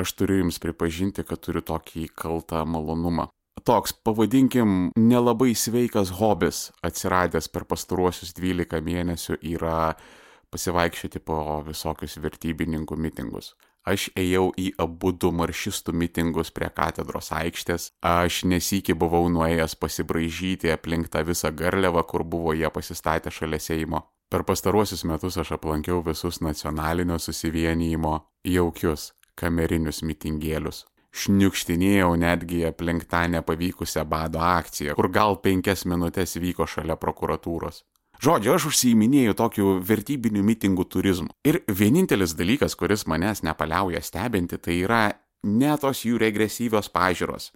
aš turiu jums pripažinti, kad turiu tokį kaltą malonumą. Toks, pavadinkim, nelabai sveikas hobis atsiradęs per pastaruosius 12 mėnesių yra pasivaikščioti po visokius vertybininkų mitingus. Aš ėjau į abu du maršistų mitingus prie katedros aikštės, aš nesikį buvau nuėjęs pasibraižyti aplink tą visą garliavą, kur buvo jie pasistatę šalia Seimo. Per pastaruosius metus aš aplankiau visus nacionalinio susivienijimo jaukius kamerinius mitingėlius. Šniukštinėjau netgi aplink tą nepavykusią bado akciją, kur gal penkias minutės vyko šalia prokuratūros. Žodžiu, aš užsiiminėjau tokiu vertybiniu mitingų turizmu. Ir vienintelis dalykas, kuris manęs nepaliauja stebinti, tai yra ne tos jų regresyvios pažiūros,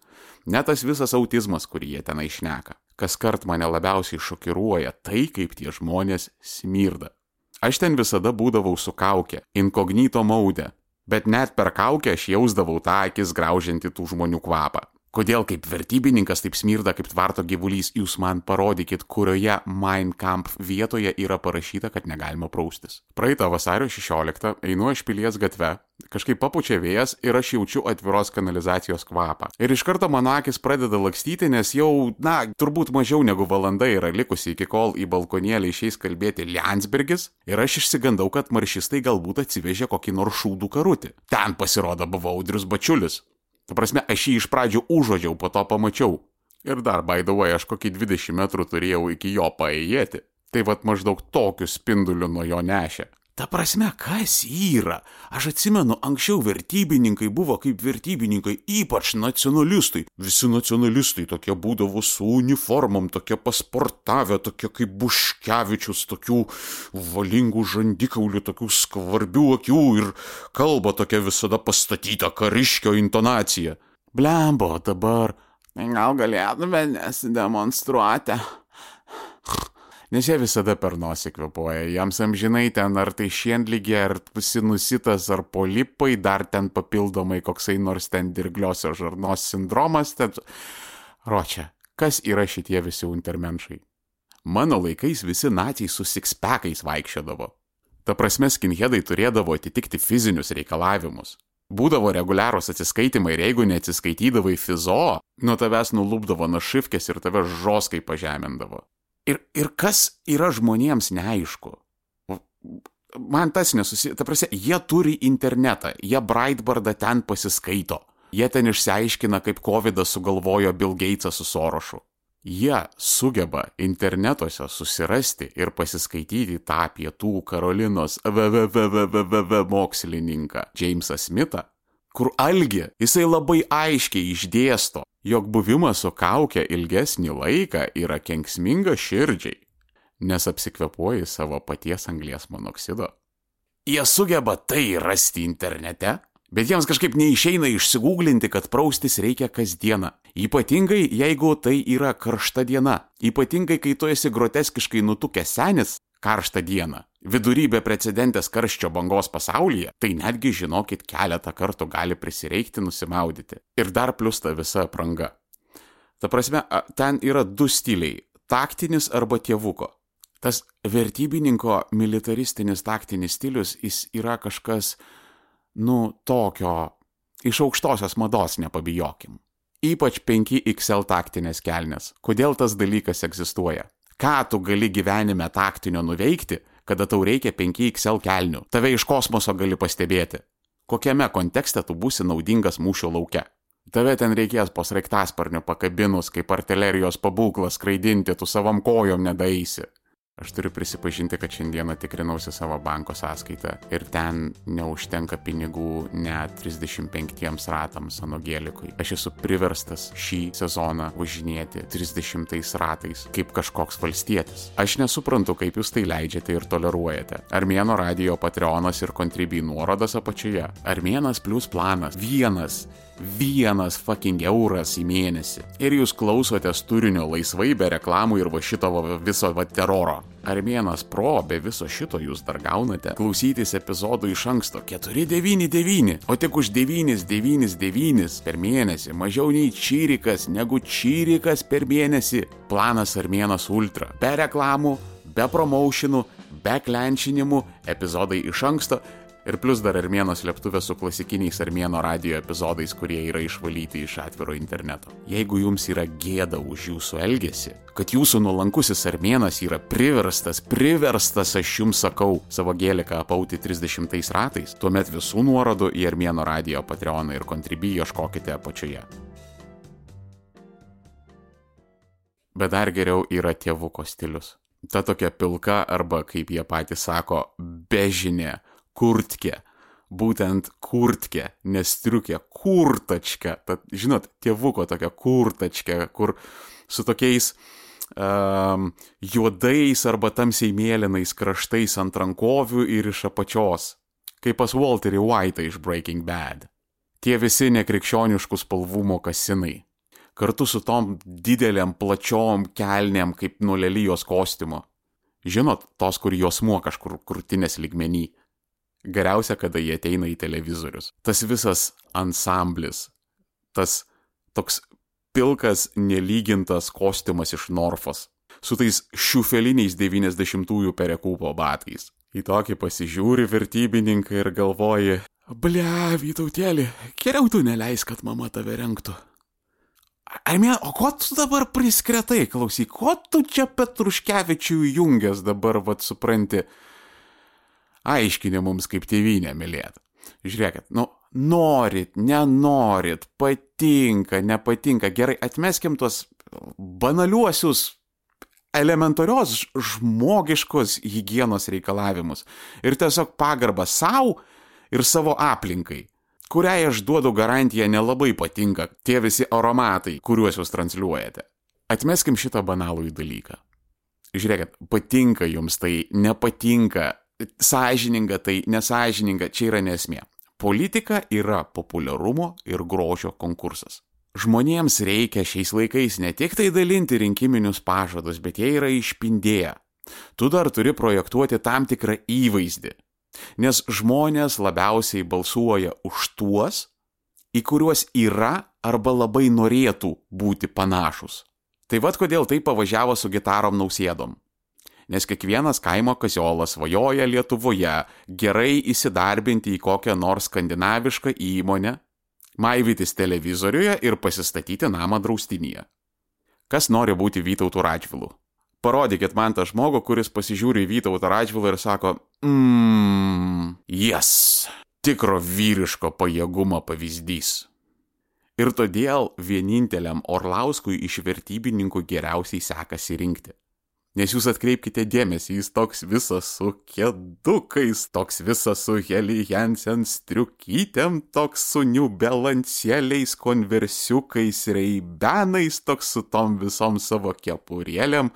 ne tas visas autizmas, kurį jie tenai išneka. Kas kart mane labiausiai šokiruoja tai, kaip tie žmonės smirda. Aš ten visada būdavau su kaukė, inkognito maudę, bet net per kaukę aš jausdavau tą akis graužiantį tų žmonių kvapą. Kodėl kaip vertybininkas taip smirda kaip tvarto gyvulys, jūs man parodykit, kurioje Mein Kampf vietoje yra parašyta, kad negalima praustis. Praeitą vasario 16 einu aš pilies gatve, kažkaip papučia vėjas ir aš jaučiu atviros kanalizacijos kvapą. Ir iš karto mano akis pradeda lakstyti, nes jau, na, turbūt mažiau negu valanda yra likusi iki kol į balkonėlį išeis kalbėti Liansbergis ir aš išsigandau, kad maršistai galbūt atsivežė kokį nors šūdų karutį. Ten pasirodo buvo Audrius Bačiulis. Ta prasme, aš jį iš pradžių užuodžiau, po to pamačiau. Ir dar, by the way, aš kokį 20 metrų turėjau iki jo paėjėti. Tai vad maždaug tokiu spinduliu nuo jo nešė. Ta prasme, kas yra? Aš atsimenu, anksčiau vertybininkai buvo kaip vertybininkai, ypač nacionalistai. Visi nacionalistai tokie būdavo su uniformom, tokie pasportavę, tokie kaip Buškevičius, tokių valingų žandikaulių, tokių skvarbių akių ir kalba tokia visada pastatyta kariškio intonacija. Blembo dabar. Gal galėtume nesidemonstruoti? Nes jie visada per nosį kvepuoja. Jiems amžinai ten ar tai šienlygė, ar sinusitas, ar polipai, dar ten papildomai koksai nors ten dirgliosios žarnos sindromas. Tad... Ročia, kas yra šitie visi untermenšai? Mano laikais visi nacijai su sikspekais vaikščiodavo. Ta prasme, skinheadai turėdavo atitikti fizinius reikalavimus. Būdavo reguliarūs atsiskaitimai ir jeigu neatsiskaitydavai fizo, nuo tavęs nulūpdavo našifkės ir tave žoskai pažemindavo. Ir, ir kas yra žmonėms neaišku. Man tas nesusi... Ta prasme, jie turi internetą, jie Breitbardą ten pasiskaito. Jie ten išsiaiškina, kaip COVID sugalvojo Bill Gatesas su Sorošu. Jie sugeba internetuose susirasti ir pasiskaityti tą pietų Karolinos VVVVVV mokslininką Jamesą Smithą, kur algi jisai labai aiškiai išdėsto, jog buvimas su kauke ilgesnį laiką yra kenksminga širdžiai, nes apsikvepuoji savo paties anglies monoksido. Jie sugeba tai rasti internete, bet jiems kažkaip neišeina išsigūglinti, kad praustis reikia kasdieną. Ypatingai jeigu tai yra karšta diena, ypatingai kai tu esi groteskiškai nutukęs senis, karštą dieną, vidury beprecedentės karščio bangos pasaulyje, tai netgi žinokit keletą kartų gali prisireikti nusimaudyti. Ir dar plus ta visa apranga. Ta prasme, ten yra du stiliai - taktinis arba tėvuko. Tas vertybininko militaristinis taktinis stilius, jis yra kažkas, nu, tokio, iš aukštosios mados nepabijokim. Ypač 5XL taktinės kelnes. Kodėl tas dalykas egzistuoja? Ką tu gali gyvenime taktinio nuveikti, kada tau reikia 5XL kelnių. Tave iš kosmoso gali pastebėti. Kokiame kontekste tu būsi naudingas mūšio lauke. Tave ten reikės po sraigtasparnio pakabinus, kaip artilerijos pabūklas skraidinti, tu savam kojom nedaisi. Aš turiu prisipažinti, kad šiandieną tikrinausi savo banko sąskaitą ir ten neužtenka pinigų net 35 ratams anogėlikui. Aš esu priverstas šį sezoną važinėti 30 ratais kaip kažkoks valstietis. Aš nesuprantu, kaip jūs tai leidžiate ir toleruojate. Armėno radio Patreonas ir Contribui nuorodas apačioje. Armėnas plus planas. Vienas vienas fucking euras į mėnesį. Ir jūs klausotės turinio laisvai be reklamų ir va šito viso va teroro. Armėnas Pro be viso šito jūs dar gaunate? Klausytis epizodų iš anksto. 499, o tik už 999 per mėnesį, mažiau nei čyrikas negu čyrikas per mėnesį. Planas Armėnas Ultra. Be reklamų, be promotionų, be klenčinimų, epizodai iš anksto Ir plus dar Armėno slėptuvė su klasikiniais Armėno radio epizodais, kurie yra išvalyti iš atviro interneto. Jeigu jums yra gėda už jūsų elgesį, kad jūsų nuolankusis Armėnas yra priverstas, priverstas, aš jums sakau, savo gėliką apauti 30 ratais, tuomet visų nuorodų į Armėno radio Patreoną ir Contribui ieškokite apačioje. Bet dar geriau yra tėvuko stilius. Ta tokia pilka arba, kaip jie patys sako, bežinė kurtkė. Būtent kurtkė, nestriukė, kurtačkė. Tad, žinot, tėvuko tokia kurtačkė, kur su tokiais um, juodais arba tamsiai mėlynais kraštais ant rankovių ir iš apačios. Kaip pas Walterį White'ą iš Breaking Bad. Tie visi nekrikščioniškų spalvų mokasinai kartu su tom didelėm, plačiom kelnėm kaip nulelyjos kostiumu. Žinot, tos, kur jos muo kažkur krūtinės ligmenį. Geriausia, kada jie ateina į televizorius. Tas visas ansamblis, tas toks pilkas, nelygintas kostiumas iš Norfos, su tais šiufeliniais 90-ųjų perekūpo batais. Į tokį pasižiūri vertybininkai ir galvoji, ble, vytautėlį, geriau tu neleis, kad mama tave renktų. Armė, o ko tu dabar priskretai, klausyk, ko tu čia Petruškevičių jungęs dabar, vad supranti, aiškinė mums kaip tėvynė mylėt. Žiūrėkit, nu, norit, nenorit, patinka, nepatinka, gerai, atmeskim tuos banaliuosius elementarios žmogiškos hygienos reikalavimus ir tiesiog pagarbą savo ir savo aplinkai kuriai aš duodu garantiją nelabai patinka tie visi aromatai, kuriuos jūs transliuojate. Atmeskim šitą banalų dalyką. Žiūrėkit, patinka jums tai, nepatinka, sąžininga tai, nesažininga, čia yra nesmė. Politika yra populiarumo ir grožio konkursas. Žmonėms reikia šiais laikais ne tik tai dalinti rinkiminius pažadus, bet jie yra išpindėję. Tu dar turi projektuoti tam tikrą įvaizdį, Nes žmonės labiausiai balsuoja už tuos, į kuriuos yra arba labai norėtų būti panašus. Tai vad kodėl tai pavažiavo su gitarom nausėdom. Nes kiekvienas kaimo kaziolas svajoja Lietuvoje gerai įsidarbinti į kokią nors skandinavišką įmonę, maivytis televizoriuje ir pasistatyti namą draustinyje. Kas nori būti Vytautų Radžvilu? parodykit man tą žmogų, kuris pasižiūri į Vytautą Radžvilą ir sako, mmm, yes, tikro vyriško pajėgumo pavyzdys. Ir todėl vieninteliam Orlauskui iš vertybininkų geriausiai sekasi rinkti. Nes jūs atkreipkite dėmesį, jis toks visas su kėdukais, toks visas su Heli Jensen striukytėm, toks su niubelansėliais, konversiukais, reibenais, toks su tom visom savo kepurėlėm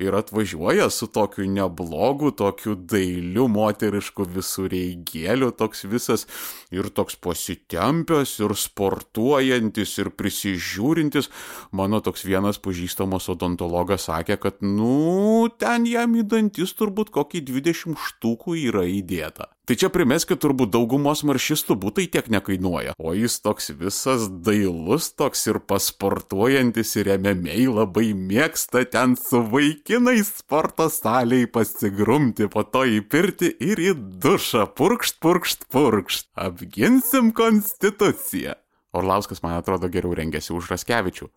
ir atvažiuoja su tokiu neblogu, tokiu dailiu moterišku visureigėliu, toks visas ir toks pasitempęs ir sportuojantis ir prisižiūrintis. Mano toks vienas pažįstamas odontologas sakė, kad, nu, Nu, ten jam į dantis turbūt kokį 20 štukų yra įdėta. Tai čia primeskit, turbūt daugumos maršistų būtai tiek nekainuoja. O jis toks visas dailus, toks ir pasportuojantis ir remiamiai labai mėgsta ten su vaikinais sporto salėje pasigrumti, po to į pirtį ir į dušą. Purkšt, purkšt, purkšt. Apginsim konstituciją. Orlauskas, man atrodo, geriau rengėsi už Raskevičių.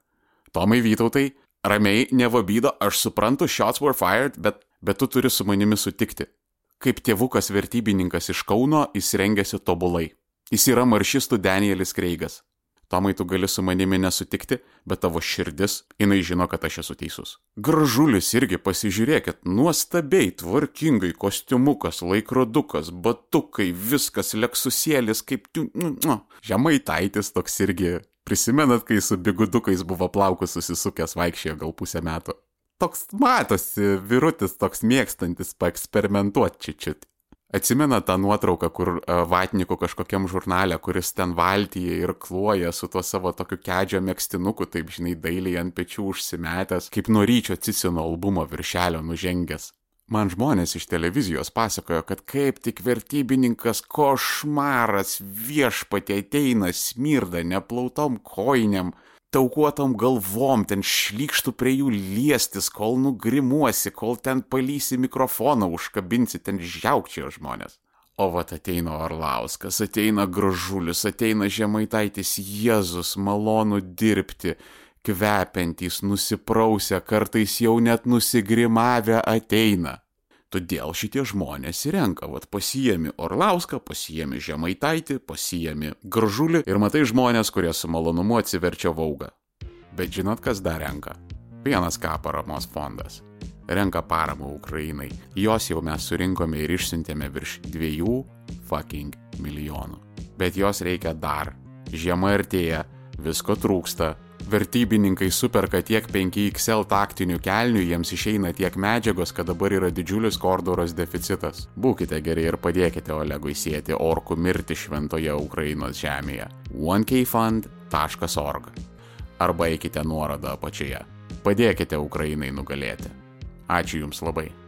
Tomai Vytautai, Ramiai, nevabydo, aš suprantu, shots were fired, bet, bet tu turi su manimi sutikti. Kaip tėvukas vertybininkas iš Kauno, jis rengiasi tobulai. Jis yra maršistų Danielis Kreigas. Tomai, tu gali su manimi nesutikti, bet tavo širdis, jinai žino, kad aš esu teisus. Gražulis irgi pasižiūrėkit, nuostabiai, tvarkingai, kostiumukas, laikrodukas, batukai, viskas, leksusėlis, kaip tu, nu, nu. Žemaitaitis toks irgi Prisimenat, kai su bigudukais buvo plaukus susisukęs vaikščiojo gal pusę metų? Toks matosi, virutis toks mėgstantis paeksperimentuoti čičiut. Atsimena tą nuotrauką, kur e, Vatniku kažkokiam žurnale, kuris ten valtyje ir kluoja su tuo savo tokiu kedžio mėgstinuku, taip žinai, dailiai ant pečių užsimetęs, kaip nuo ryčio Cicino albumo viršelio nužengęs. Man žmonės iš televizijos pasakojo, kad kaip tik vertybininkas košmaras viešpatė ateina smirda neplautom koinėm, taukuotom galvom, ten šlykštų prie jų liestis, kol nugrimuosi, kol ten palysi mikrofoną užkabinsi, ten žiaukčiojo žmonės. O vat ateina Orlauskas, ateina Gražulis, ateina Žemaitaitis, Jėzus, malonu dirbti, kvepiantys, nusiprausę, kartais jau net nusigrimavę ateina. Todėl šitie žmonės įrenka, vad pasijami Orlauską, pasijami Žemaitaitį, pasijami Gražulį ir matai žmonės, kurie su malonumu atsiverčia vaugą. Bet žinot, kas dar renka? Vienas ką paramos fondas. Renka paramą Ukrainai. Jos jau mes surinkome ir išsiuntėme virš dviejų fucking milijonų. Bet jos reikia dar. Žiema artėja, visko trūksta, vertybininkai superka tiek 5XL taktinių kelnių, jiems išeina tiek medžiagos, kad dabar yra didžiulis kordoros deficitas. Būkite geri ir padėkite Olegui sėti orkų mirti šventoje Ukrainos žemėje. onekfund.org arba eikite nuorodą apačioje. Padėkite Ukrainai nugalėti. Ačiū Jums labai.